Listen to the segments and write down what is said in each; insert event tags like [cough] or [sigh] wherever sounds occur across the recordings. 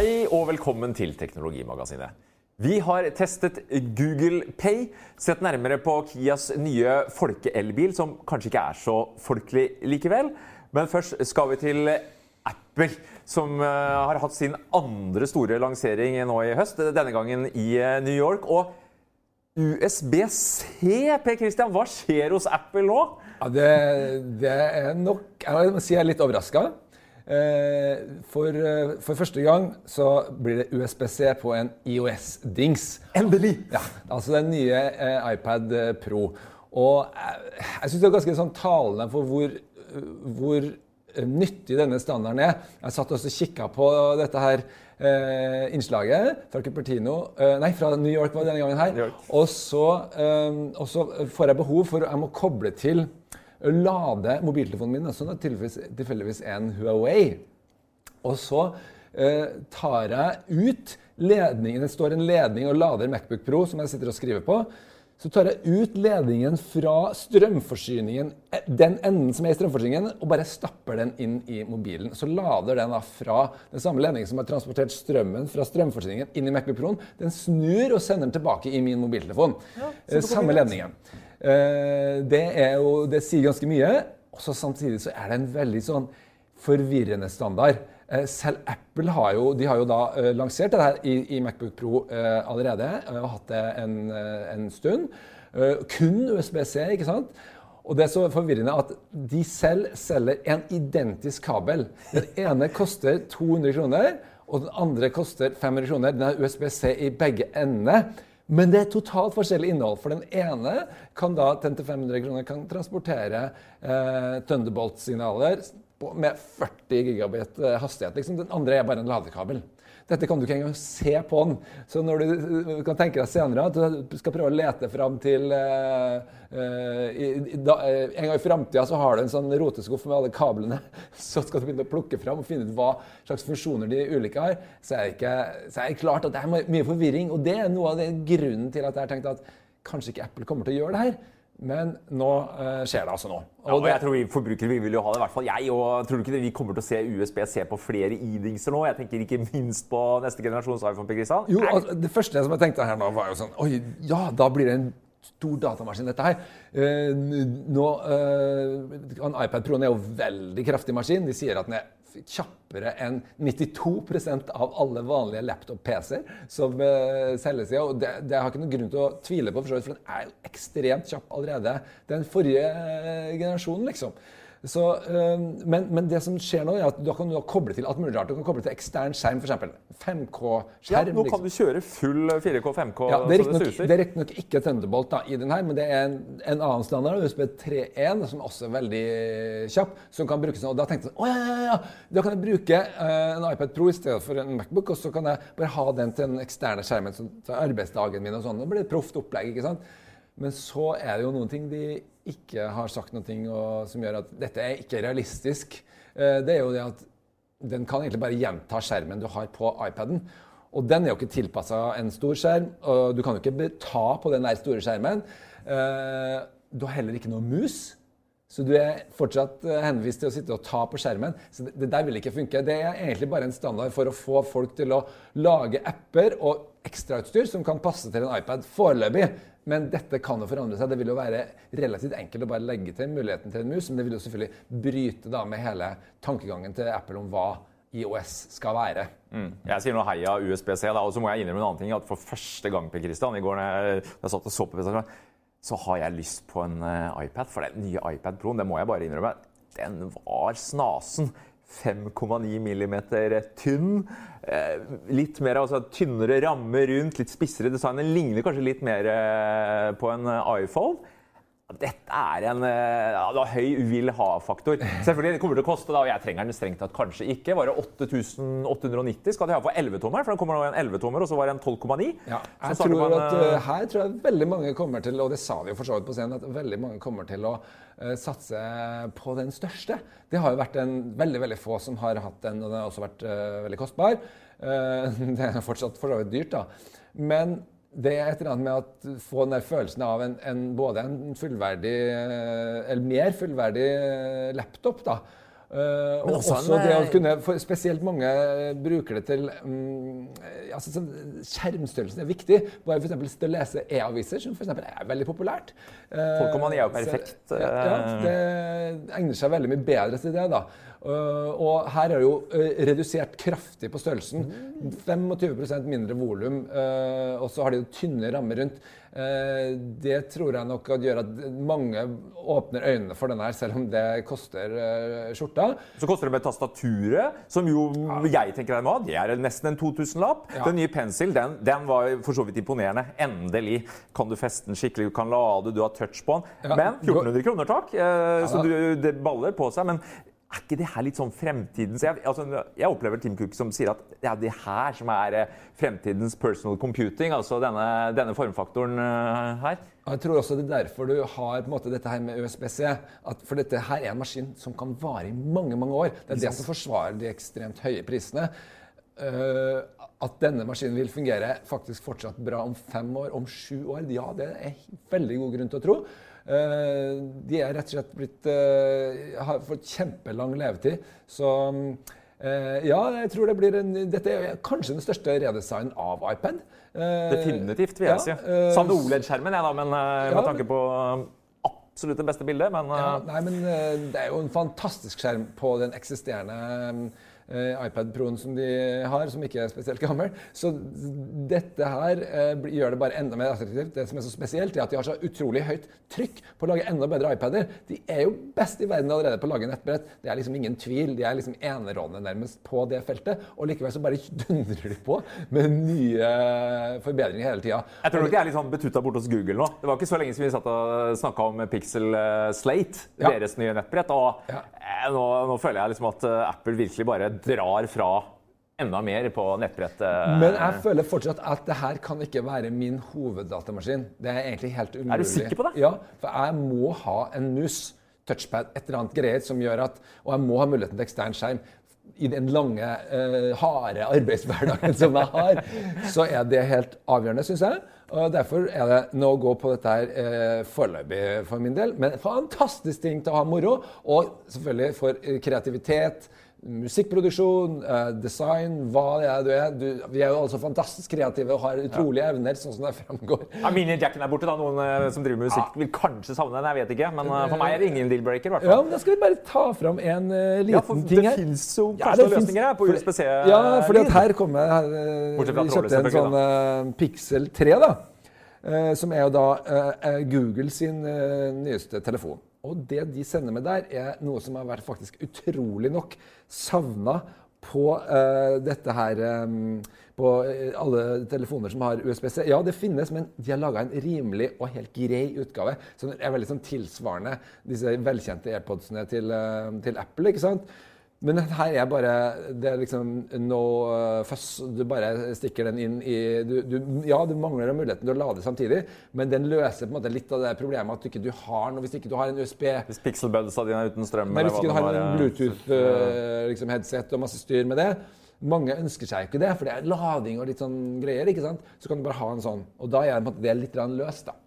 Hei og velkommen til Teknologimagasinet. Vi har testet Google Pay, sett nærmere på Kias nye folke-elbil, som kanskje ikke er så folkelig likevel. Men først skal vi til Apple, som eh, har hatt sin andre store lansering nå i høst. Denne gangen i eh, New York. Og USB-C, Per Christian, hva skjer hos Apple nå? Ja, det, det er nok Jeg må si jeg er litt overraska. Eh, for, eh, for, første gang så blir det USB-C på en IOS-dings. Endelig! Ja, altså den nye eh, iPad Pro. Og jeg, jeg syns det er ganske sånn talende for hvor, hvor nyttig denne standarden er. Jeg satt også og kikka på dette her eh, innslaget fra Cupertino eh, Nei, fra New York var det denne gangen her. Og så, eh, og så får jeg behov for Jeg må koble til lade mobiltelefonen min, som er tilfeldigvis en Huawei. Og så eh, tar jeg ut ledningen Det står en ledning og lader Macbook Pro som jeg sitter og skriver på. Så tar jeg ut ledningen fra strømforsyningen, eh, den enden som er i strømforsyningen, og bare stapper den inn i mobilen. Så lader den da fra den samme ledningen som har transportert strømmen fra strømforsyningen inn i Macbook Pro. Den snur og sender den tilbake i min mobiltelefon. Ja, eh, samme ledningen. Eh, det, jo, det sier ganske mye. Og samtidig så er det en veldig sånn forvirrende standard. Eh, selv Apple har jo, har jo da uh, lansert det her i, i, Macbook Pro allerede. og hatt det en, en stund. kun USB-C, ikke sant? Og det er så forvirrende at de selv selger en identisk kabel. Den ene koster 200 kroner, og den andre koster 500 kroner. Den har USB-C i begge endene. Men det er totalt forskjellig innhold. For den ene kan da 10-500 kroner kan transportere eh, Thunderbolt-signaler med 40 gigabit eh, hastighet. Liksom. Den andre er bare en ladekabel. Dette kan du ikke engang se på den. Så når du kan tenke deg senere at du skal prøve å lete fram til uh, uh, i, da, uh, En gang i framtida så har du en sånn roteskuff med alle kablene. [laughs] Så skal du begynne å plukke fram og finne ut hva slags funksjoner de ulike har. Så er det, ikke, så er det klart at det er mye forvirring. Og det er noe av den grunnen til at jeg har tenkt at kanskje ikke Apple kommer til å gjøre det her. Men nå eh, skjer det altså nå. Og, ja, og jeg tror vi forbrukere vi vil jo ha det, i hvert fall jeg. og Tror du ikke det, vi kommer til å se USB-C på flere e-dingser nå? Jeg tenker ikke minst på neste generasjons iPhone. Per Kristian. Jo, altså, Det første som jeg tenkte her nå, var jo sånn Oi, ja, da blir det en stor datamaskin, dette her. Eh, nå, eh, iPad Pro er jo veldig kraftig maskin. De sier at den er kjappere enn 92% av alle vanlige laptop-PC-er som uh, selges. Og det, det har ikke noen grunn til å tvile på, for den er jo ekstremt kjapp allerede. Den forrige uh, generasjonen, liksom. Så, øh, men, men, det som skjer nå, er at du kan koble til alt mulig rart. Du kan koble til ekstern skjerm, f.eks. 5K-skjerm. Ja, nå kan liksom. du kjøre full 4K, 5K ja, det er riktignok ikke Thunderbolt da, i den her, men det er en, en annen standard, USB 3.1, som også er veldig kjapp. som kan brukes, og Da tenkte jeg å ja, ja, ja, da kan jeg bruke uh, en iPad Pro i stedet for en Macbook, og så kan jeg bare ha den til den eksterne skjermen til arbeidsdagen min. og sånn. Det blir et proft opplegg. ikke sant? Men så er det jo noen ting de ikke har sagt noe som gjør at dette er ikke realistisk. Eh, det er jo det at den kan egentlig bare gjenta skjermen du har på iPaden. Og den er jo ikke tilpassa en stor skjerm. og Du kan jo ikke ta på den der store skjermen. Eh, du har heller ikke noe mus. Så du er fortsatt eh, henvist til å sitte og ta på skjermen. Så det, der vil ikke funke. Det er egentlig bare en standard for å få folk til å lage apper og ekstrautstyr som kan passe til en iPad foreløpig. Men dette kan jo forandre seg. Det vil jo være relativt enkelt å bare legge til muligheten til en mus, men det vil jo selvfølgelig bryte da med hele tankegangen til Apple om hva IOS skal være. Mm. Jeg sier nå heia USBC, da, og så må jeg innrømme en annen ting. at For første gang Per Christian, i går når jeg, jeg satt og så på så har jeg lyst på en uh, iPad. For den nye iPad Pro, det må jeg bare innrømme, den var snasen. 5,9 mm tynn. Eh, litt mer altså, tynnere ramme rundt, litt spissere design. Den ligner kanskje litt mer eh, på en eh, iPhone. Dette er en ja, høy vil ha-faktor. Selvfølgelig kommer det til å koste, da, og jeg trenger den strengt tatt kanskje ikke. Var det 8890 skal de ha for 11-tommer? For den kommer nå en 11-tommer, og så var det en 12,9. Ja, jeg tror man, at uh, Her tror jeg veldig mange kommer til, og det sa de jo for så vidt på scenen, at veldig mange kommer til å uh, satse på den største. Det har jo vært en veldig veldig få som har hatt den, og den har også vært uh, veldig kostbar. [laughs] det er fortsatt for så vidt dyrt, da. Men det er et eller annet med å få den følelsen av en, en, både en fullverdig, eller mer fullverdig laptop. da, Uh, og også, også det å kunne, for Spesielt mange bruker det til um, altså, sånn, Skjermstørrelsen er viktig. Bare for eksempel, å lese e-aviser, som for eksempel, er veldig populært. Uh, man er jo perfekt. Så, ja, det egner seg veldig mye bedre til det. da. Uh, og her er jo uh, redusert kraftig på størrelsen. 25% mindre volum, uh, og så har de jo tynne rammer rundt. Eh, det tror jeg nok gjør at mange åpner øynene for den her, selv om det koster eh, skjorta. Så koster det med tastaturet, som jo jeg tenker må ha. Det er nesten en 2000-lapp. Ja. Den nye pensel den, den, var for så vidt imponerende. Endelig kan du feste den skikkelig, du kan lade, du har touch på den. Ja. Men 1400 kroner, takk. Eh, så du, det baller på seg. Men er ikke det her litt sånn fremtidens jeg, altså, jeg, opplever Tim Cook som sier at det er det her som er eh, fremtidens personal computing, altså denne, denne formfaktoren uh, her. Jeg tror også det er derfor du har måte dette her med USB-C. For dette her er en maskin som kan vare i mange mange år. Det er det som forsvarer de ekstremt høye prisene. Uh, at denne maskinen vil fungere faktisk fortsatt bra om fem år, om sju år, ja, det er veldig god grunn til å tro. Eh, de er rett og slett blitt eh, har fått kjempelang levetid. Så eh, ja, jeg tror det blir en Dette er kanskje den største redesignen av iPad. Definitivt, vil jeg ja, si. Savner OLED-skjermen, jeg, da, men med ja, tanke på absolutt det beste bildet, men ja, Nei, men det er jo en fantastisk skjerm på den eksisterende Eh, iPad Pro-en som de har, som ikke er spesielt gammel. Så dette her eh, gjør det bare enda mer attraktivt. Det som er så spesielt, er at de har så utrolig høyt trykk på å lage enda bedre iPader. De er jo best i verden allerede på å lage nettbrett. Det er liksom ingen tvil. De er liksom enerådende nærmest på det feltet. Og likevel så bare [laughs] dundrer de på med nye forbedringer hele tida. Jeg tror nok de er litt sånn betutta borte hos Google nå. Det var ikke så lenge siden vi satt og snakka om Pixel eh, Slate, ja. deres nye nettbrett. Og ja. nå, nå føler jeg liksom at Apple virkelig bare drar fra enda mer på nettbrettet. Men jeg føler fortsatt at det her kan ikke være min hoveddatamaskin. Det er egentlig helt umulig. Er du sikker på det? Ja, for jeg må ha en mus, touchpad, et eller annet greier som gjør at Og jeg må ha muligheten til ekstern skjerm. I den lange, uh, harde arbeidshverdagen som jeg har, så er det helt avgjørende, syns jeg. Og Derfor er det no gå på dette her uh, foreløpig for min del. Men fantastisk ting til å ha moro. Og selvfølgelig for kreativitet musikkproduksjon, eh, design, hva det er du er. Du, vi er jo altså fantastisk kreative og har utrolige ja. evner, sånn som det fremgår. Ja, Mini-jacken er borte, da. Noen uh, som driver med musikk, ja. vil kanskje savne den. Jeg vet ikke. Men uh, for meg er det ingen deal-breaker. Ja, men Da skal vi bare ta fram en uh, liten ja, for ting her. Det fins jo kanskje noen løsninger her på USBC. Ja, fordi at her kommer her, Vi kjøpte en sånn Pixel 3, da. som er jo da Google sin nyeste telefon. Og det de sender med der, er noe som har vært faktisk utrolig nok savna på uh, dette her um, På alle telefoner som har USBC. Ja, det finnes, men de har laga en rimelig og helt grei utgave. Som er veldig sånn tilsvarende disse velkjente AirPodsene til, uh, til Apple. ikke sant? Men her er bare Det er liksom no uh, fuss. Du bare stikker den inn i du, du, Ja, du mangler muligheten til å lade samtidig, men den løser på en måte litt av det problemet at du ikke du har noe Hvis ikke du har en USB Hvis pixelbudsa dine er uten strøm Nei, Hvis ikke du har en Bluetooth-headset uh, liksom og masse styr med det mange ønsker seg ikke det, for det er lading og litt sånn greier. ikke sant? Så kan du bare ha en sånn. Og da er det litt løst. da.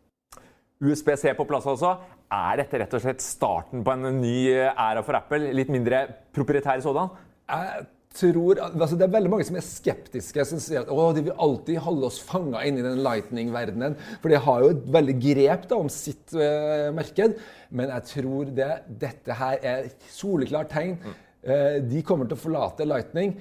USB-C på plass altså. Er dette rett og slett starten på en ny æra for Apple? Litt mindre proprietær sådan? Jeg tror, altså Det er veldig mange som er skeptiske. Som sier at å, de vil alltid holde oss fanga inn i den lightning-verdenen. For de har jo et veldig grep da, om sitt uh, marked. Men jeg tror det, dette her er et soleklart tegn. Mm. Uh, de kommer til å forlate lightning.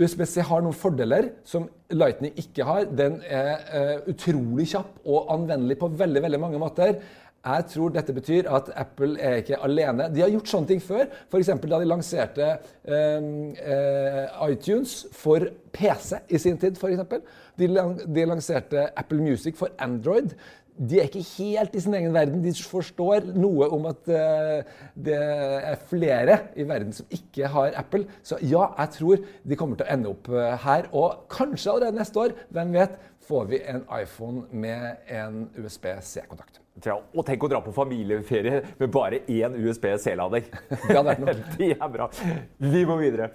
USBC har noen fordeler som Lightning ikke har. Den er uh, utrolig kjapp og anvendelig på veldig, veldig mange måter. Jeg tror dette betyr at Apple er ikke alene. De har gjort sånne ting før. F.eks. da de lanserte eh, uh, iTunes for PC i sin tid. For eksempel. de, de lanserte Apple Music for Android de er ikke helt i sin egen verden. De forstår noe om at eh, det er flere i verden som ikke har Apple. Så ja, jeg tror de kommer til å ende opp uh, her. Og kanskje allerede neste år, hvem vet, får vi en iPhone med en USB-C-kontakt. Og tenk å dra på familieferie med bare én USB-C-lader. [laughs] Det hadde vært noe. [laughs] det er bra. Vi må videre.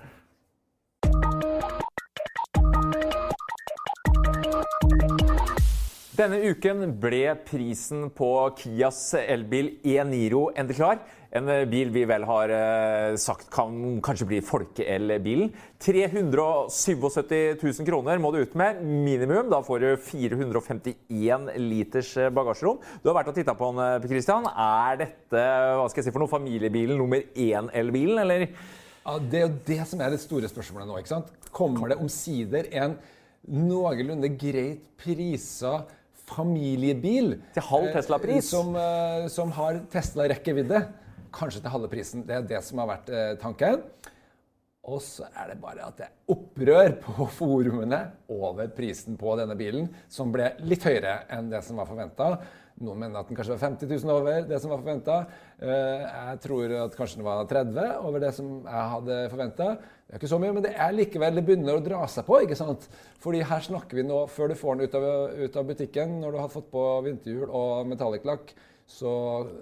Denne uken ble prisen på Kias elbil E-Niro endelig klar. En bil vi vel har eh, sagt kan kanskje bli folkeelbilen. 377 000 kroner må du ut med minimum. Da får du 451 liters bagasjerom. Du har vært og titta på den, eh, Christian. Er dette hva skal jeg si for noe, familiebilen nummer én-elbilen, eller? Ja, Det er jo det som er det store spørsmålet nå. ikke sant? Kommer det omsider en noenlunde greit prisa familiebil Til halv Tesla-pris? eh, Som, eh, som har Tesla-rekkevidde. Kanskje til halve prisen. Det er det som har vært eh, tanken. Og så er det bare at det er opprør på [laughs] forumene over prisen på denne bilen, som ble litt høyere enn det som var forventa. Noen mener at den kanskje var 50 000 over det som var forventa. Jeg tror at kanskje den var 30 over det som jeg hadde forventa. Det er ikke så mye, men det er likevel det begynner å dra seg på. ikke sant? Fordi her snakker vi nå, før du får den ut av, ut av butikken, når du har fått på vinterhjul og metallic-lakk, så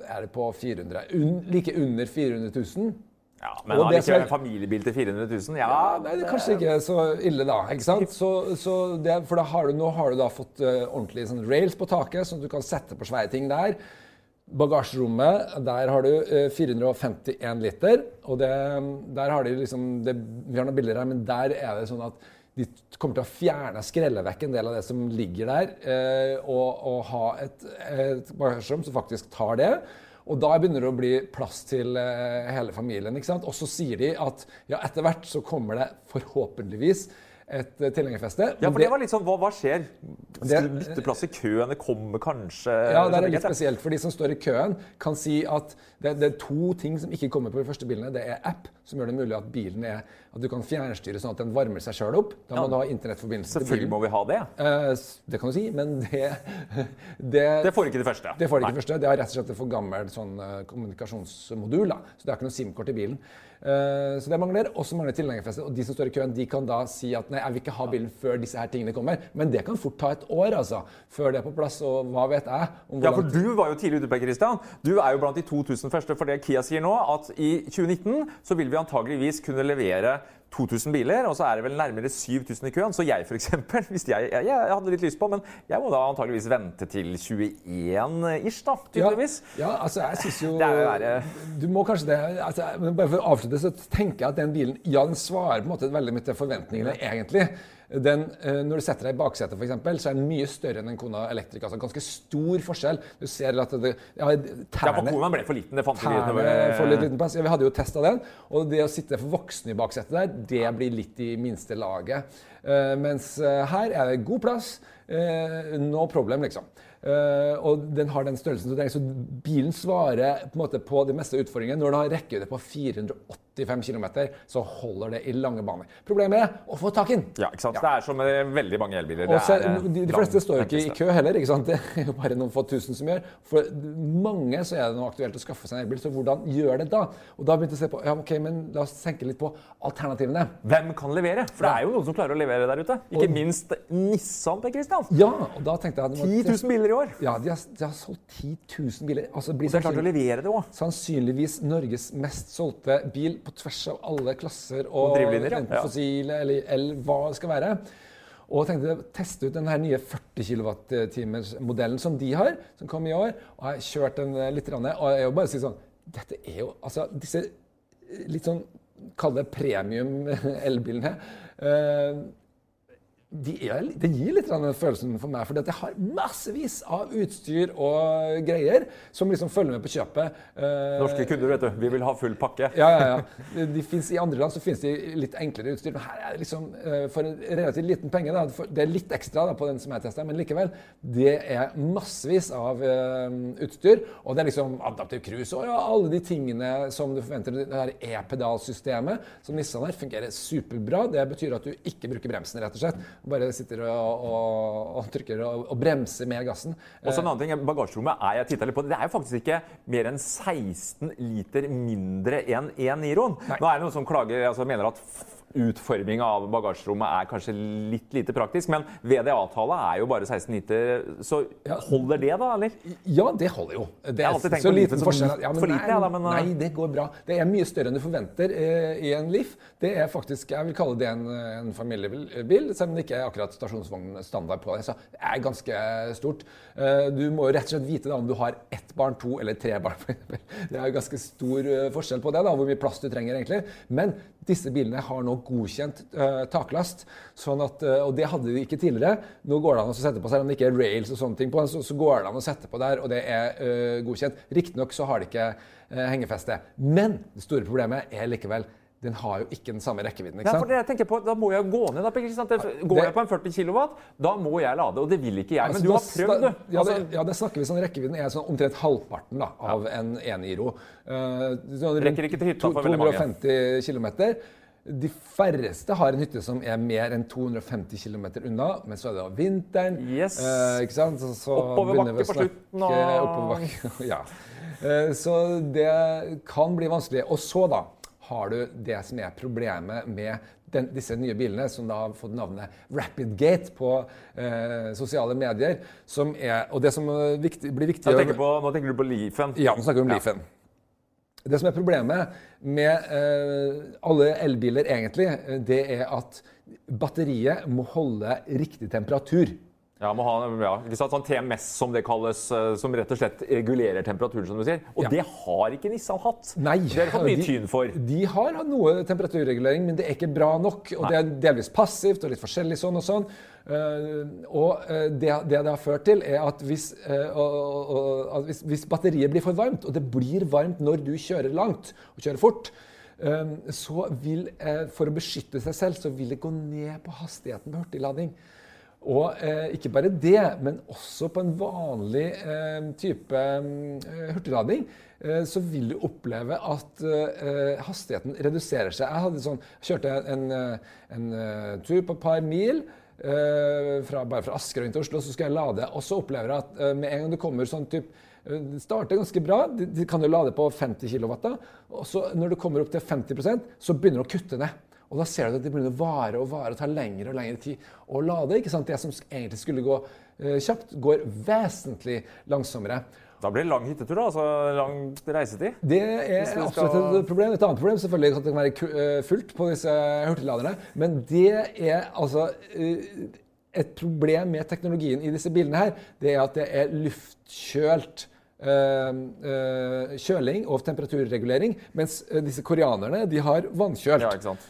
er det på 400, un, like under 400 000. Ja, Men Og det ikke en familiebil til 400 000? Ja, Ja, nei, det er kanskje ikke så ille, da. ikke sant? Så, så det, for da har du, nå har du da fått uh, ordentlig sånn rails på taket, sånn at du kan sette på svære ting der. Bagasjerommet, der har du uh, 451 liter. Og det, der har de liksom det, Vi har noen bilder her, men der er det sånn at de kommer til å fjerne, skrelle vekk en del av det som ligger der, eh, og, og ha et, et bagasjerom som faktisk tar det. Og da begynner det å bli plass til eh, hele familien. ikke sant? Og så sier de at ja, etter hvert så kommer det forhåpentligvis et uh, tilhengerfeste. Ja, for det var litt sånn, Hva, hva skjer? bytte plass i køen, det kommer kanskje Ja, det er litt spesielt, for de som står i køen, kan si at det, det er to ting som ikke kommer på de første bilene. Det er app, som gjør det mulig at bilen er At du kan fjernstyre sånn at den varmer seg sjøl opp. Da må Ja. du ha internettforbindelse til bilen. Selvfølgelig må vi ha det. Eh, det kan du si, men det [laughs] Det, Det får ikke det første. det får ikke det første. Det er rett og slett et for gammelt sånn, eh, kommunikasjonsmodul. da. Så det er ikke noe SIM-kort i bilen. Eh, så det mangler. Og så mangler tilhengerfesten. Og de som står i køen, de kan da si at nei, jeg vil ikke ha bilen før disse her tingene kommer. Men det kan fort ta et år, altså. Før det er på plass. Og hva vet jeg om Ja, for Du var jo tidlig ute, Per Christian. Du er jo blant de 2000 første. For det Kia sier nå, at i 2019 så vil vi antageligvis kunne levere 2000 biler, og så er det vel nærmere 7000 i køen. Så jeg f.eks., [laughs] hvis jeg, jeg, jeg hadde litt lyst på, men jeg må da antageligvis vente til 21-ish, da, tydeligvis. Ja, ja, altså jeg synes jo [laughs] Det er jo. Du må kanskje det altså, men Bare for å avslutte, så tenker jeg at den bilen Ja, den svarer på en måte veldig mye til forventningene, egentlig. Den, eh, når du setter deg i baksetet, for eksempel, så er den mye større enn en Kona Electric. Altså ganske stor forskjell. Du ser at det, ja, Ja, for tærne Konaen ble for liten. Det fant vi ut. Tærne får litt liten plass. Ja, vi hadde jo testa den. Og det å sitte for voksne i baksetet der, det blir litt i minste laget. Uh, mens eh, her er det god plass. Uh, no problem, liksom. Eh, og den har den størrelsen. Så bilen svarer på på de meste utfordringene. Når den har rekkevidde på 485 km, så holder det i lange baner. Problemet er å få tak i den. Ja, ikke sant? Det er som med veldig mange elbiler. Og er, eh, de, de fleste står jo ikke i kø heller. ikke sant? [laughs] Det er jo bare noen få tusen som gjør. For mange så er det nå aktuelt å skaffe seg en elbil, så hvordan gjør det da? Og da begynte jeg å se på ja, ok, men la oss tenke litt på alternativene. Hvem kan levere? For det er jo noen som klarer å levere der ute. Ikke minst Nissan, Per Christian. Ja, og da tenkte jeg at det må 10 000 biler i år. Ja, de har, de har solgt 10 000 biler. Altså, blir Så det er klart å levere det òg. Sannsynligvis Norges mest solgte bil på tvers av alle klasser og, Og drivlinjer, enten Ja. fossile eller el, hva det skal være. Og tenkte å teste ut den nye 40 kWh-modellen som de har, som kom i år. Og jeg har kjørt den eh, litt, og jeg vil bare si sånn Dette er jo Altså, disse eh, litt sånn Kall det premium elbilene. eh, de er, det gir litt den følelsen for meg, for jeg har massevis av utstyr og greier som liksom følger med på kjøpet. Eh, Norske kunder, vet du. Vi vil ha full pakke. ja, ja, ja. Finnes, I andre land så finnes de litt enklere utstyr, men her er det liksom eh, for en relativt liten penge. Da, det er litt ekstra da, på den som jeg testa, men likevel. Det er massevis av eh, utstyr. Og det er liksom adaptiv cruise og ja, alle de tingene som du forventer. Det her E-pedalsystemet som Nissan har, fungerer superbra. Det betyr at du ikke bruker bremsen, rett og slett. Bare sitter og, og, og trykker og, og bremser med gassen. Og så en annen ting, Bagasjerommet er jeg litt på, det er jo faktisk ikke mer enn 16 liter mindre enn en Niroen. Nå er det noen som klager, altså mener at f- utforming av bagasjerommet er kanskje litt lite praktisk. Men VDA-tallet er jo bare 16 liter. Så holder det, da? eller? Ja, det holder jo. Det er så liten forskjell. Ja, for lite, nei, da, men, nei, det går bra. Det er mye større enn du forventer eh, i en Leaf. Det er faktisk, Jeg vil kalle det en, en familiebil, selv om det ikke er akkurat stasjonsvognstandard på det. Så det er ganske stort. Eh, du må jo rett og slett vite da, om du har ett barn, to eller tre barn. Det er jo ganske stor eh, forskjell på det, da, hvor mye plass du trenger egentlig. Men disse bilene har nå godkjent uh, taklast. Sånn at, uh, og det hadde de ikke tidligere. Nå går det an å sette på, selv om det ikke er rails og sånne ting på den, så, så går det an å sette på der, og det er uh, godkjent. Riktignok så har det ikke hengefeste. Men det store problemet er likevel den har jo ikke den samme rekkevidden. ikke sant? Ja, for det jeg tenker på, Da må jeg gå ned. da? Går det, jeg på en 40 kW, da må jeg lade. Og det vil ikke jeg. Altså, men du har prøvd, du. Ja, altså, ja, det snakker vi sånn rekkevidden er sånn omtrent halvparten da, av ja. en 1-Iro. Uh, sånn, Rekker ikke til hytta for veldig mange. 250 km. De færreste har en hytte som er mer enn 250 km unna, men så er det vinteren. Yes. Eh, ikke sant? Så, så oppoverbakke på slutten. Og... [laughs] ja. Eh, så det kan bli vanskelig. Og så, da har du det som er problemet med den, disse nye bilene, som da har fått navnet Rapidgate på eh, sosiale medier. Som er, og det som viktig, blir viktig Nå tenker du på Leafen? Ja, nå snakker vi om ja. Leafen. Det som er problemet med eh, alle elbiler, egentlig, det er at batteriet må holde riktig temperatur. Ja, må ha ja, ikke sant? sånn TMS, som det kalles, eh, som rett og slett regulerer temperaturen. som du sier. Og ja. det har ikke Nissan hatt. Nei, det har fått mye de, tyn for. De har hatt noe temperaturregulering, men det er ikke bra nok. Og Nei. det er delvis passivt og litt forskjellig sånn og sånn. Uh, og uh, det, det, det har ført til, er at hvis, uh, og, hvis, hvis, batteriet blir for varmt, og det blir varmt når du kjører langt og kjører fort, så vil, for å beskytte seg selv, så vil det gå ned på hastigheten på hurtiglading. Og eh, ikke bare det, men også på en vanlig eh, type eh, hurtiglading eh, så vil du oppleve at eh, hastigheten reduserer seg. Jeg sånn, kjørte en, eh, en, en tur på et par mil. Fra, bare fra Asker og inn til Oslo, så skal jeg lade. Og så opplever jeg at med en gang du kommer sånn type det starter ganske bra. De kan jo lade på 50 kW. Og så når du kommer opp til 50% så begynner du å kutte ned. Og da ser du at det begynner å vare og vare og ta lengre og lengre tid å lade. ikke sant? Det som egentlig skulle gå uh, kjapt, går vesentlig langsommere. Da blir det lang hyttetur, da? altså lang reisetid? Det er skal... absolutt et problem. Et annet problem selvfølgelig at det kan være eh, fullt på disse hurtigladerne. Men det er altså uh, Et problem med teknologien i disse bilene her, det er at det er luftkjølt. Kjøling og temperaturregulering, mens disse koreanerne de har vannkjølt. Ja, ikke sant?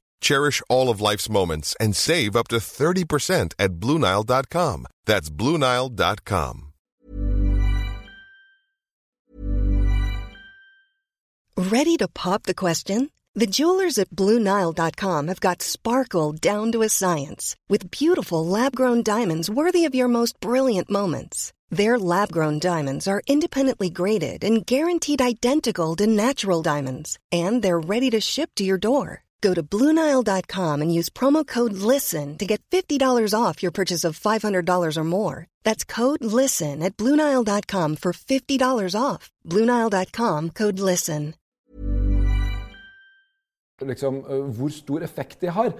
Cherish all of life's moments and save up to 30% at Bluenile.com. That's Bluenile.com. Ready to pop the question? The jewelers at Bluenile.com have got sparkle down to a science with beautiful lab grown diamonds worthy of your most brilliant moments. Their lab grown diamonds are independently graded and guaranteed identical to natural diamonds, and they're ready to ship to your door. Go to Bluenile.com and use promo code LISTEN to get $50 off your purchase of $500 or more. That's code LISTEN at Bluenile.com for $50 off. Bluenile.com code LISTEN. Liksom, hvor stor effekt det har.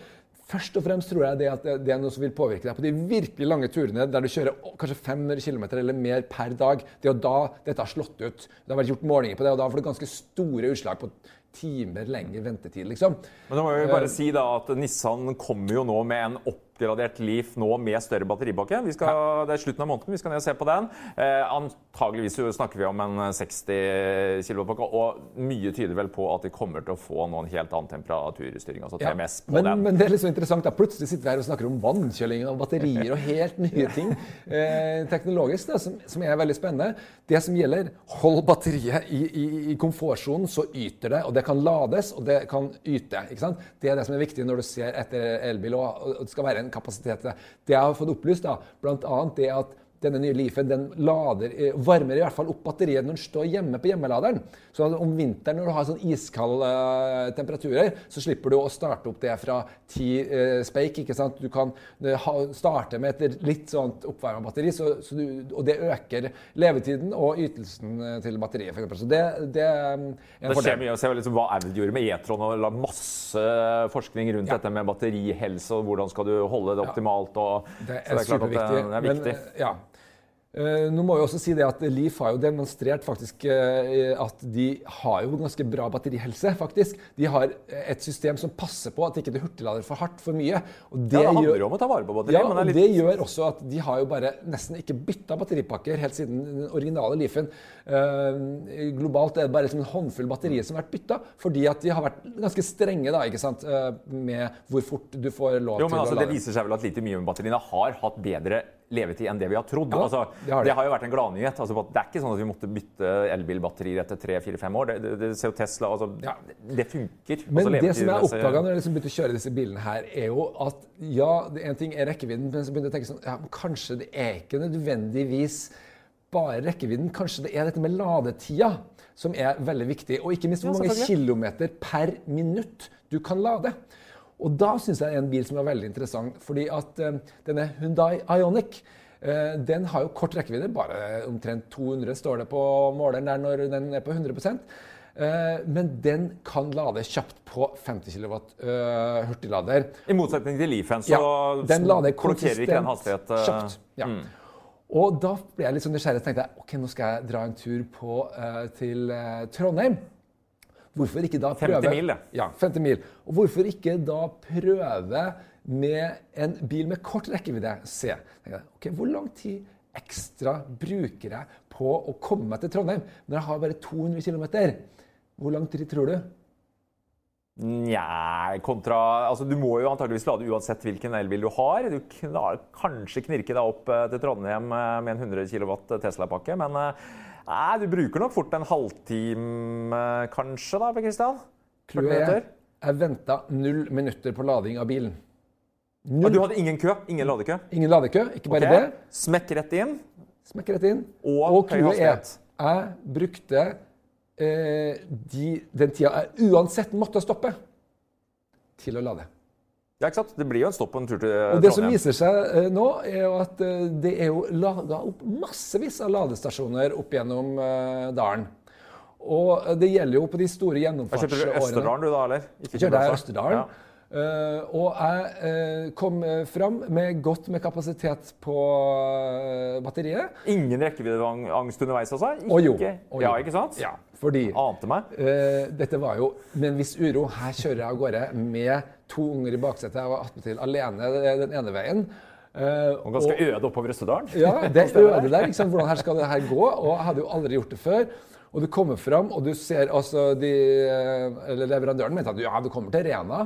Først og fremst tror jeg det at det er noe som vil påvirke deg på de virkelig lange turene der du kjører kanskje 500 km eller mer per dag. Det er da dette har slått ut. Det har vært gjort målinger på det, og da får du ganske store utslag på timer lenger ventetid, liksom. Men da må vi bare uh, si da at Nissan kommer jo nå med en opp oppgradert Leaf nå med større batteripakke. Vi skal, Det er slutten av måneden, vi skal ned og se på den. Eh, antageligvis snakker vi om en 60 kW-pakke, og mye tyder vel på at vi kommer til å få noen helt annen temperaturstyring, altså Ja, TMS, på men, den. men det er litt så interessant. da. Plutselig sitter vi her og snakker om vannkjøling og batterier og helt nye ting eh, teknologisk da, som, som er veldig spennende. Det som gjelder, hold batteriet i, i, i komfortsonen, så yter det. Og det kan lades, og det kan yte. Det er det som er viktig når du ser etter elbil, og det skal være en kapasitet det. Jeg har fått opplyst, da, annet det at denne nye Leafen den lader, eh, varmer i hvert fall opp batteriet når den står hjemme på hjemmeladeren. Så om vinteren når du har sånn iskalde eh, temperaturer, så slipper du å starte opp det fra ti eh, speik. ikke sant? Du kan eh, ha, starte med et litt sånt oppvarma batteri, så, så du, og det øker levetiden og ytelsen til batteriet. For eksempel. så det, det er en Det skjer mye se liksom hva Aud gjorde med E-tron og la masse forskning rundt Ja. dette med batterihelse og hvordan skal du holde det optimalt. Og, Det så er, klart at det, det er viktig. Men, ja. Eh, nå må jeg også si det at Leaf har jo demonstrert faktisk eh, at de har jo ganske bra batterihelse. faktisk. De har eh, et system som passer på at ikke det hurtiglader for hardt for mye. Og ja, det handler gjør- jo om å ta vare på batteriet. ja, men og det det gjør også at de har jo bare nesten ikke bytta batteripakker helt siden den originale Leafen. Uh, globalt er det bare liksom en håndfull batterier som har vært bytta, fordi at de har vært ganske strenge da, ikke sant, med hvor fort du får lov jo, men til altså, å det viser seg vel at litium-ionbatteriene har hatt bedre levetid enn det vi har trodd. Ja, altså, det har det. det har jo vært en gladnyhet. Altså, det er ikke sånn at vi måtte bytte elbilbatterier etter tre-fire-fem år. Det, det, det ser jo Tesla altså, Ja. det, funker. Men Altså, det som jeg levetidmessig- oppdaga når jeg liksom begynte å kjøre disse bilene her, er jo at ja, en ting er rekkevidden, men så begynte jeg å tenke sånn ja, Kanskje det er ikke nødvendigvis bare rekkevidden. Kanskje det er dette med ladetida som er veldig viktig. Og ikke minst hvor Ja, mange kilometer per minutt du kan lade. Og da syns jeg det er en bil som er veldig interessant, fordi at eh, denne Hyundai Ioniq eh, den har jo kort rekkevidde, bare omtrent 200 står det på måleren der når den er på 100 Eh, Men den kan lade kjapt på 50 kW hurtiglader. I motsetning til Leafen, så Ja, den lader blokkerer ikke den hastighet. kjapt. Ja. Og da ble jeg litt sånn nysgjerrig og tenkte jeg, ok, nå skal jeg dra en tur på, til Trondheim. Hvorfor ikke da 50 prøve mil, det. Ja, 50 mil. Og hvorfor ikke da prøve med en bil med kort rekkevidde? Se. Ok, Hvor lang tid ekstra bruker jeg på å komme meg til Trondheim når jeg har bare 200 km? Hvor lang tid tror du? Nja, kontra altså, Du må jo antakeligvis lade uansett hvilken elbil du har. Du klarer kanskje knirke deg opp eh, til Trondheim eh, med en 100 kW Tesla-pakke, men eh, nei, du bruker nok fort en halvtime kanskje, da, Per Kristian? 40 Clouet jeg venta null minutter på lading av bilen. Og du hadde ingen kø? Ingen ladekø? Ingen ladekø, ikke bare okay. det. Smekk rett inn. Smekk rett inn. Og og clouet jeg brukte eh, de, den tida jeg uansett måtte stoppe, til å lade. Ja, ikke sant? Det blir jo en stopp på en tur til Trondheim. Og det som viser seg eh, nå, er jo at eh, det er jo laga opp massevis av ladestasjoner opp gjennom eh, dalen. Og eh, det gjelder jo på de store gjennomfartsårene. Kjørte du. Østerdalen, du da, eller? Ikke kjørte jeg Gudbrandsdalen? Østerdalen. Ja. Uh, og jeg uh, kom eh, fram med godt med kapasitet på uh, batteriet. Ingen rekkeviddeangst underveis, altså? Ikke, Og jo. Og jo. Ja, ikke sant? Ja, fordi Ante meg. eh, dette var jo med en viss uro. Her kjører jeg av gårde med to unger i baksetet. Jeg var attpåtil alene den ene veien. Uh, Og ganske øde oppover Østerdalen. Ja, [laughs] det er øde der. Ikke sant? Hvordan her skal det her gå? Og jeg hadde jo aldri gjort det før. Og du kommer fram, og du ser altså de, eh, eller Leverandøren mente at ja, du kommer til Rena.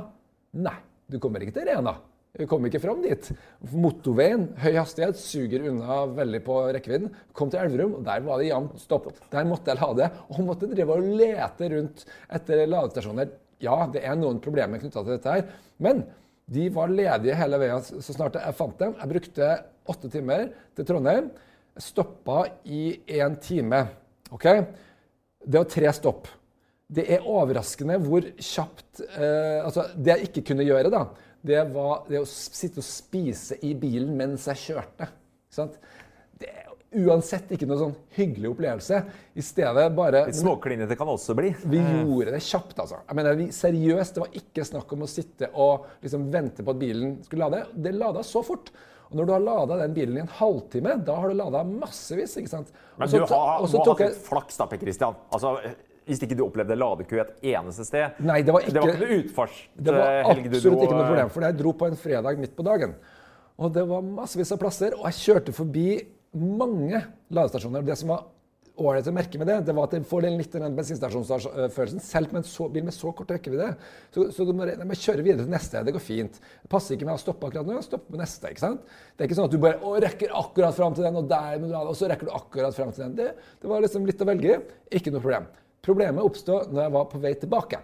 Nei, du kommer ikke til Rena. Du kommer ikke fram dit. Motorveien, høy hastighet, suger unna veldig på rekkevidden. Kom til Elverum, og der var det jevnt stopp. Der måtte jeg lade, og måtte drive og lete rundt etter ladestasjoner. Ja, det er noen problemer knytta til dette her, men de var ledige hele veien så snart jeg fant dem. Jeg brukte åtte timer til Trondheim. Stoppa i én time. Ok? Det var tre stopp. Det er overraskende hvor kjapt eh, Altså, det jeg ikke kunne gjøre, da, det var det å sitte og spise i bilen mens jeg kjørte. Ikke sant? Det er uansett ikke noe sånn hyggelig opplevelse. I stedet bare Litt småklinete kan også bli. vi gjorde det kjapt, altså. Jeg mener, vi, seriøst, Det var ikke snakk om å sitte og liksom vente på at bilen skulle lade. Det lada så fort. Og når du har lada den bilen i en halvtime, da har du lada massevis. ikke sant? Men du har, må ha hatt flaks, da, Per Christian. Altså, hvis ikke du opplevde ladekø et eneste sted. Nei, det var ikke, det var ikke noe utfartshelg Det var absolutt ikke noe problem, for jeg dro på en fredag midt på dagen. Og det var massevis av plasser, og jeg kjørte forbi mange ladestasjoner. Det som var ålreit å merke med det, det var at det får litt den bensinstasjonsfølelsen. Selv med en så, bil med så kort rekkevidde. Så, så du må, må kjøre videre til neste. Det går fint. Det passer ikke med å stoppe akkurat nå. Stoppe på neste. ikke sant? Det er ikke sånn at du bare å, rekker akkurat fram til den, og der, må du lade, og så rekker du akkurat fram til den. Det, det var liksom litt å velge Ikke noe problem. Problemet oppstod når jeg var på vei tilbake.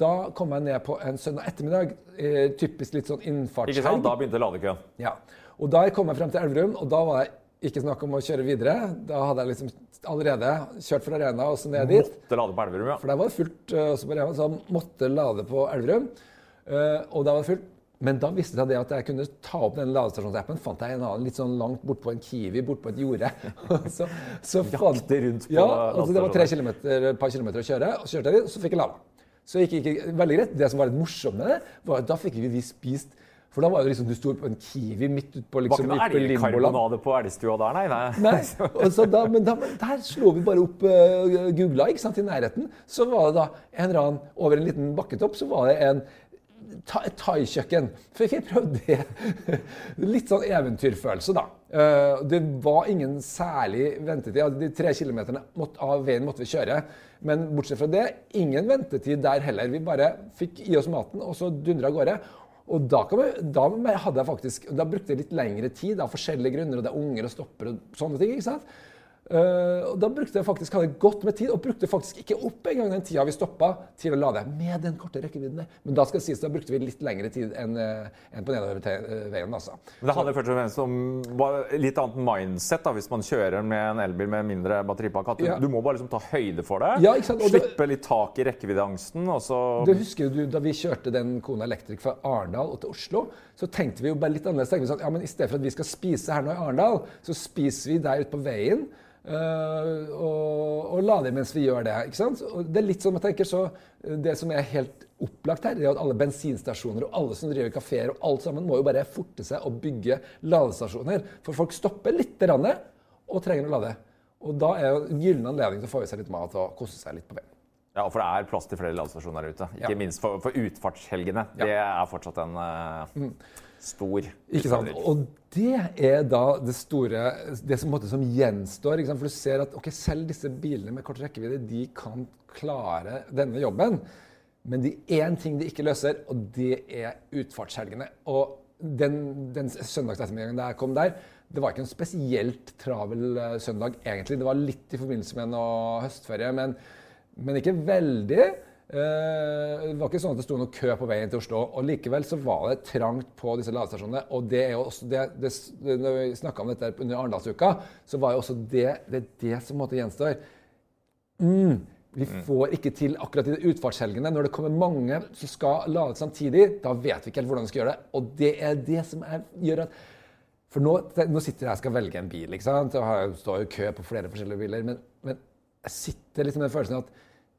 Da kom jeg ned på en søndag ettermiddag. Eh, typisk litt sånn innfartshelg. Ikke sant? Da begynte ladekøen. Ja. Og der kom jeg frem til Elverum, og da var det ikke snakk om å kjøre videre. Da hadde jeg liksom allerede kjørt fra Arena og så ned dit. Måtte lade på Elverum, ja. For der var det fullt uh, også på Arena, så jeg måtte lade på Elverum. Uh, og da var det fullt. Men da visste jeg det at jeg kunne ta opp den ladestasjonsappen. Fant jeg en annen litt sånn langt bortpå en Kiwi, bortpå et jorde. [laughs] så, så Jakte rundt på Ja, altså det var tre kilometer, et par kilometer å kjøre. Og så kjørte jeg dit, og så fikk jeg lada. Så gikk det veldig greit. Det som var litt morsomt med det, var at da fikk vi spist for da var det liksom, du sto på en Kiwi midt ute på liksom, Var ikke noe elgkarbonade på elgstua der, nei? nei. nei. [laughs] Da, men, da, men der slo vi bare opp uh, googla ikke sant, i nærheten. Så var det da en eller annen over en liten bakketopp så var det en thaikjøkken. For vi prøvde det. [laughs] Litt sånn eventyrfølelse, da. Uh, det var ingen særlig ventetid. De tre kilometerne av veien måtte vi kjøre. Men bortsett fra det, ingen ventetid der heller. Vi bare fikk i oss maten, og så dundra av gårde. Og da, vi, da, hadde jeg faktisk, da brukte jeg litt lengre tid av forskjellige grunner. og Det er unger og stopper og sånne ting. ikke sant? Uh, og Da brukte jeg faktisk, hadde godt med tid, og brukte faktisk ikke opp engang den tida vi stoppa til å lade med den korte rekkevidden. Men da skal det sies, da brukte vi litt lengre tid enn uh, en på nedoverveien. Eh, altså. Men det handler først og fremst om litt annet mindset da, hvis man kjører med en elbil med mindre batteripakke. Du, ja. du, må bare liksom ta høyde for det. Ja, Slippe litt tak i rekkeviddeangsten. Og så Du husker du da vi kjørte den Kona Electric fra Arendal til Oslo, så tenkte vi jo bare litt annerledes. Tenkte vi sånn, ja, men I stedet for at vi skal spise her nå i Arendal, så spiser vi der ute på veien. Uh, og, og, la det mens vi gjør det. ikke sant? Og det er litt sånn jeg tenker, så eh, det som er helt opplagt her, er at alle bensinstasjoner og alle som driver kafeer, og alt sammen må jo bare forte seg å bygge ladestasjoner. For folk stopper litt og trenger å lade. Og da er jo en gyllen anledning til å få i seg litt mat og kose seg litt på veien. Ja, for det er plass til flere ladestasjoner der ute. Ikke ja. minst for, for utfartshelgene. Ja. Det er fortsatt en uh, mm stor Ikke sant? Og det er da det store Det som, måte, som gjenstår. For du ser at okay, selv disse bilene med kort rekkevidde de kan klare denne jobben. Men det er én ting de ikke løser, og det er utfartshelgene. Og den, den søndagsettermiddagen da jeg kom der, det var ikke en spesielt travel uh, søndag, egentlig. Det var litt i forbindelse med noe høstferie, men, men ikke veldig. Eh, det var ikke sånn at det sto noe kø på veien til Oslo. og Likevel så var det trangt på disse ladestasjonene. og det er jo også det, det, Når vi snakka om dette under Arendalsuka, så var jo også det det, er det som måtte gjenstår. Mm, vi mm. får ikke til akkurat i de utfartshelgene. Når det kommer mange som skal lade samtidig, da vet vi ikke helt hvordan vi skal gjøre det. Og det er det som er, gjør at For nå, nå sitter jeg og skal velge en bil, ikke sant? og står jo kø på flere forskjellige biler. Men, men jeg sitter liksom med den følelsen at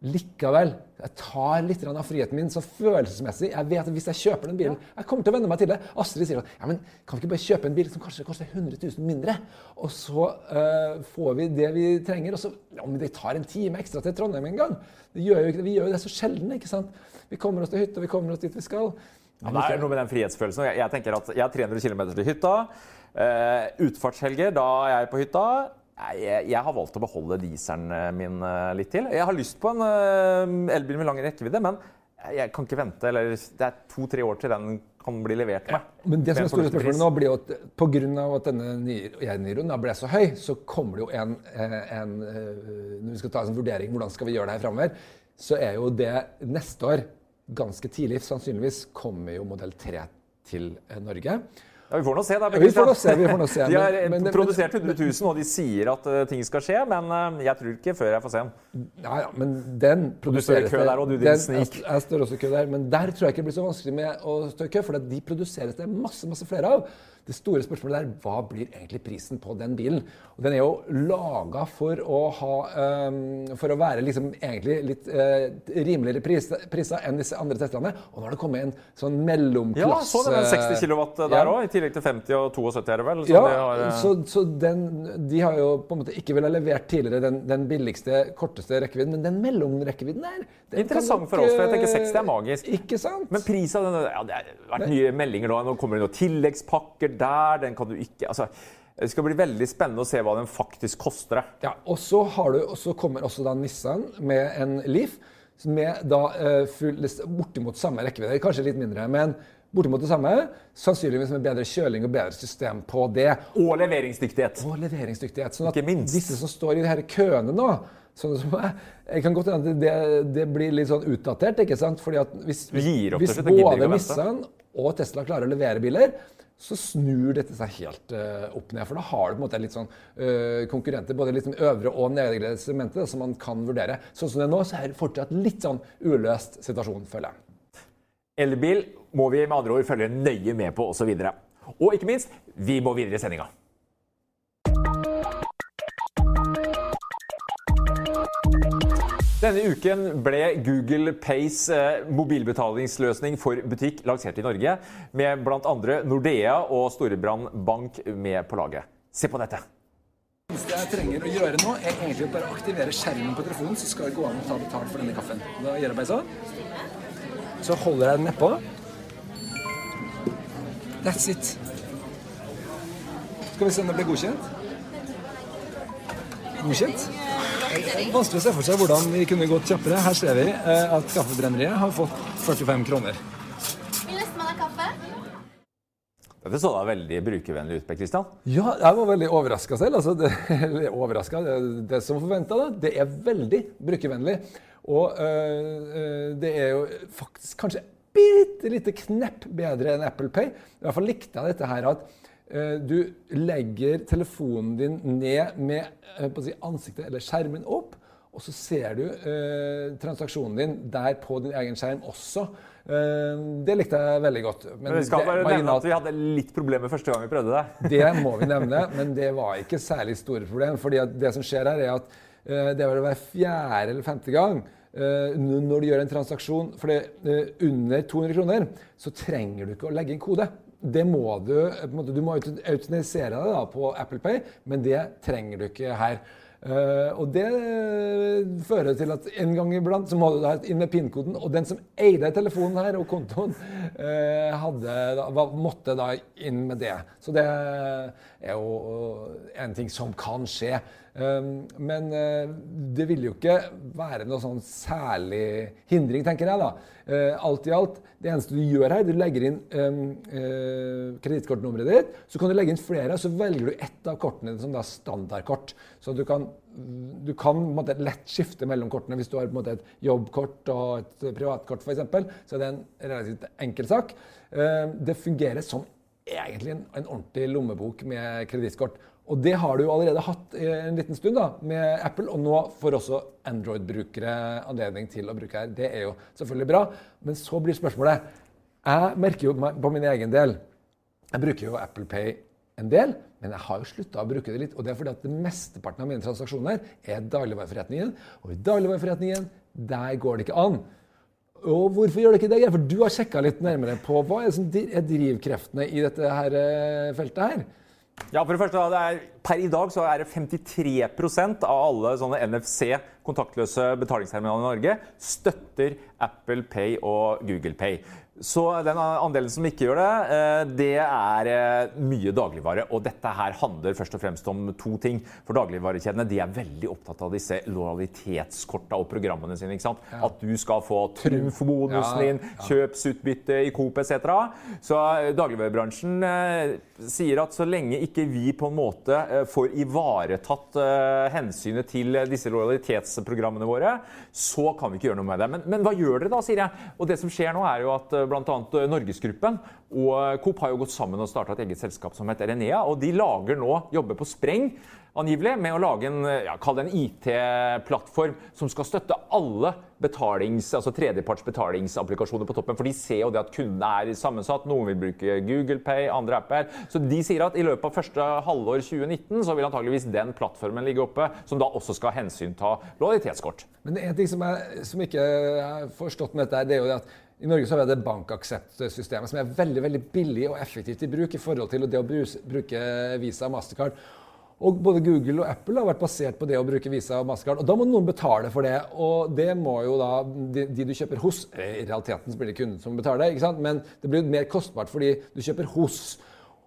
Likevel, jeg tar litt av friheten min så følelsesmessig. Jeg vet at Hvis jeg kjøper den bilen Jeg kommer til å venne meg til det. Astrid sier at ja, men kan vi ikke bare kjøpe en bil som kanskje koster 100 000 mindre? Og så uh, får vi det vi trenger. Og så Om det tar en time ekstra til Trondheim en gang gjør Vi gjør jo det så sjelden. ikke sant? Vi kommer oss til hytta, vi kommer oss dit vi skal. Ja, det er noe med den frihetsfølelsen. Jeg, jeg tenker at jeg har 300 km til hytta. Uh, utfartshelger, da er jeg på hytta. Jeg, jeg, har valgt å beholde dieselen eh, min eh, litt til. Jeg har lyst på en uh, elbil med lang rekkevidde, men jeg kan ikke vente. Eller det er to-tre år til den kan bli levert meg. Ja, men det som er store spørsmålet nå blir jo at pga. at denne Niroen ble så høy, så kommer det jo en, en, Når vi skal ta en vurdering hvordan skal vi gjøre det her framover, så er jo det neste år, ganske tidlig sannsynligvis, kommer jo modell 3 til Norge. Ja, Vi får nå se, da. vi får nå se, vi får nå se. [laughs] De har men, produsert 100 000, og de sier at uh, ting skal skje, men uh, jeg tror ikke før jeg får se den. Ja, ja, men den produseres kø der, og du din snik. Jeg, jeg står også i kø der, men der tror jeg ikke det blir så vanskelig med å stå i kø, for de produseres det masse, masse flere av. Det store spørsmålet er hva blir egentlig prisen på den bilen? Og den er jo laga for å ha um, For å være liksom egentlig litt uh, rimeligere priser pris enn disse andre testene. Og nå har det kommet en sånn mellomklasse Ja, så den 60 kW der òg, ja. i tillegg til 50 og 72 er det vel? Ja, de har, eh, så, så den, de har jo på en måte ikke villet levert tidligere den, den billigste, korteste rekkevidden, men den mellomrekkevidden der Interessant for oss, for jeg tenker eh, 60 er magisk. Ikke sant? Men prisen av den, ja, det har vært nye meldinger nå. Nå kommer det noen tilleggspakker der. Den kan du ikke altså, Det skal bli veldig spennende å se hva den faktisk koster. Ja, og så, har du, og så kommer også da Nissan med en Leaf med da eh, full, bortimot samme rekkevidde, kanskje litt mindre, men bortimot det samme. Sannsynligvis med bedre kjøling og bedre system på det. Og leveringsdyktighet. Og leveringsdyktighet. Sånn at Ikke minst. disse som står i her køene nå sånn som jeg, jeg kan godt hende at det, det blir litt sånn utdatert. ikke sant? Fordi at hvis, hvis, både. Nissan og Tesla klarer å levere biler, så snur dette seg helt uh, opp ned. For da har du på en måte litt sånn uh, konkurrenter, både sånn øvre og nedre segmentet, som man kan vurdere. Sånn som det er nå, så er det fortsatt litt sånn uløst situasjon, føler jeg. Elbil må vi med andre ord følge nøye med på osv. Og, og ikke minst, vi må videre i sendinga. Denne uken ble Google Pays eh, mobilbetalingsløsning for butikk lansert i Norge, med bl.a. Nordea og Storebrand Bank med på laget. Se på dette. Det eneste jeg trenger å gjøre nå, er egentlig å bare aktivere skjermen på telefonen, så skal det gå an å ta betalt for denne kaffen. Da gjør jeg bare sånn. Så holder jeg den nedpå. That's it. Skal vi se om det blir godkjent? Godkjent? Vanskelig å se for seg hvordan vi kunne gått kjappere. Her ser vi eh, at Kaffebrenneriet har fått 45 kroner. Vil nestemann ha kaffe? Dette så da veldig brukervennlig ut, Per Kristian. Ja, jeg var veldig overraska selv. Altså, det, [laughs] eller det, det som forventa, det. Det er veldig brukervennlig. Og øh, øh, det er jo faktisk kanskje bitte lite knepp bedre enn Apple Pay. I hvert fall likte jeg dette her at du legger telefonen din ned med på å si, ansiktet eller skjermen opp. Og så ser du øh, transaksjonen din der på din egen skjerm også. Eh, det likte jeg veldig godt. Men Men vi skal bare nevne at vi hadde litt problemer første gang vi prøvde det. [laughs] det må vi nevne, men det var ikke særlig store problem. fordi det som skjer her, er at eh, det vil være fjerde eller femte gang eh, når du gjør en transaksjon for det, eh, under 200 kroner, så trenger du ikke å legge inn kode. Det må du, du må auto- deg da på Apple Pay, men det trenger du ikke her. Eh, og det eh, fører til at en gang iblant så må du da inn med PIN-koden, og den som eide telefonen her og kontoen, eh, hadde, måtte da inn med det. Så det er jo en ting som kan skje. Men eh, det vil jo ikke være noe sånn særlig hindring, tenker jeg. da. Eh, alt i alt, det eneste du gjør her, du legger inn um, kredittkortnummeret ditt. Så kan du legge inn flere, så velger du ett av kortene som da standardkort. Så du kan, du kan måte, lett skifte mellom kortene. Hvis du har måte, et jobbkort og et privatkort f.eks., så er det en relativt enkel sak. Eh, det fungerer som egentlig en, en ordentlig lommebok med kredittkort. Og det har du allerede hatt en liten stund da, med Apple, og nå får også Android-brukere anledning til å bruke her. Det er jo selvfølgelig bra, men så blir spørsmålet Jeg merker jo på min egen del Jeg bruker jo Apple Pay en del, men jeg har jo slutta å bruke det litt. Og det er fordi at det mesteparten av mine transaksjoner er dagligvareforretningen. Og i dagligvareforretningen, der går det ikke an. Og hvorfor gjør det ikke det? For du har sjekka litt nærmere på hva er som er drivkreftene i dette her eh, feltet her. Ja, for det første, det er, Per i dag så er det 53% av alle sånne NFC, kontaktløse betalingsterminaler i Norge, støtter Apple Pay og Google Pay. Så den andelen som ikke gjør det, eh, det er eh, mye dagligvare. Og dette her handler først og fremst om to ting. For dagligvarekjedene de er veldig opptatt av disse lojalitetskorta og programmene sine. ikke sant? At du skal få trumfbonusen Ja, din, kjøpsutbytte i Coop etc. Så dagligvarebransjen eh, sier at så lenge ikke vi på en måte får ivaretatt eh, hensynet til eh, disse lojalitetsprogrammene våre, så kan vi ikke gjøre noe med det. Men, men hva gjør dere da, sier jeg. Og det som skjer nå, er jo at eh, bl.a. Norgesgruppen og eh, Coop har jo gått sammen og starta et eget selskap som heter Renea. Og de lager nå, jobber på spreng angivelig, med å lage en, ja, en IT-plattform som skal støtte alle betalings, altså tredjeparts betalingsapplikasjoner på toppen. For de ser jo det at kundene er sammensatt. Noen vil bruke Google Pay, andre apper. Så de sier at i løpet av første halvår 2019 så vil antageligvis den plattformen ligge oppe, som da også skal hensynta lojalitetskort. Men en ting som jeg som ikke har forstått med dette, det er jo det at I Norge så har vi det bankaksept-systemet, som er veldig veldig billig og effektivt i bruk i forhold til det å bruke Visa og Mastercard. Og både Google og Apple har vært basert på det å bruke Visa og Mastercard. Og da må noen betale for det. Og det må jo da de, de du kjøper hos I realiteten så blir det kunden som betaler, ikke sant? men det blir mer kostbart fordi du kjøper hos.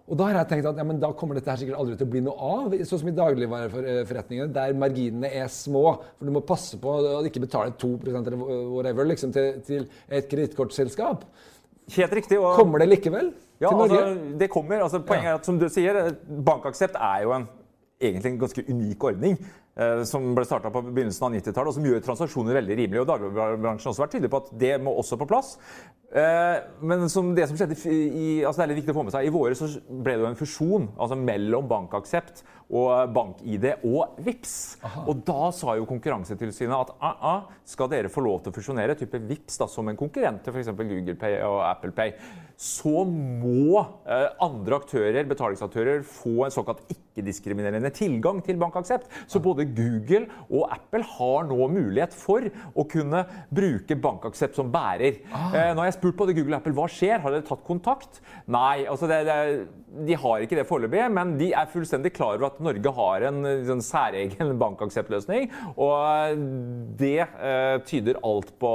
Og da har jeg tenkt at ja, da kommer dette her sikkert aldri til å bli noe av. Sånn som i dagligvareforretningene, der marginene er små. For du må passe på å ikke betale 2 eller whatever liksom, til, til et kredittkortselskap. Helt riktig. Og... Kommer det likevel? Ja, altså, det kommer. Altså, poenget er at som du sier, bankaksept er jo en, egentlig en ganske unik ordning. Eh, som ble starta på begynnelsen av 90-tallet, og som gjør transaksjoner veldig rimelige. og Dagligvarebransjen har også vært tydelig på at det må også på plass. Eh, men som det som skjedde i, altså det er litt viktig å få med seg, i våre så ble det jo en fusjon altså mellom bankaksept og bank-ID og VIPS. Aha. Og da sa jo Konkurransetilsynet at ah, ah, skal dere få lov til å fusjonere type VIPS da, som en konkurrent til f.eks. Google Pay og Apple Pay, så må eh, andre aktører, betalingsaktører få en såkalt ikke-diskriminerende tilgang til bankaksept. Så både Google og Apple har nå mulighet for å kunne bruke bankaksept som bærer. Ah. Eh, nå har jeg spurt både Google og Apple hva skjer. Har dere tatt kontakt? Nei, altså det, det, de har ikke det foreløpig, men de er fullstendig klar over at Norge har en, en sånn særegen bankakseptløsning. Og det eh, tyder alt på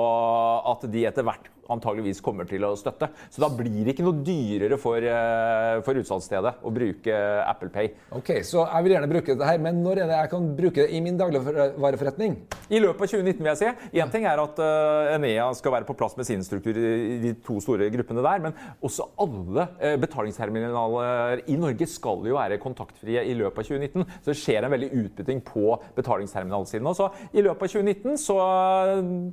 at de etter hvert antageligvis kommer til å støtte. Så da blir det ikke noe dyrere for, eh, for utsalgsstedet å bruke Apple Pay. Ok, Så jeg vil gjerne bruke dette her, men når er det jeg kan bruke det i min dagligvareforretning? I løpet av 2019, vil jeg si. Én ting er at uh, Enea skal være på plass med sin struktur i de to store gruppene der, men også alle uh, betalingsterminaler i Norge skal jo være kontaktfrie i løpet av 2019. Så det skjer en veldig utbytting på betalingsterminalsiden. Så i løpet av 2019 så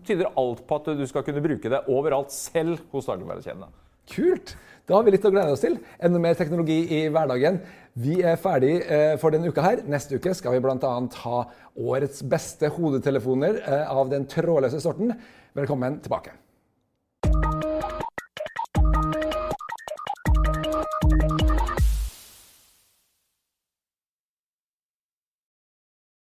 tyder alt på at du skal kunne bruke det overalt overalt, selv hos dagligvarekjedene. Kult! Da har vi litt å glede oss til. Enda mer teknologi i hverdagen. Vi er ferdig eh, for denne uka her. Neste uke skal vi bl.a. ha årets beste hodetelefoner eh, av den trådløse sorten. Velkommen tilbake.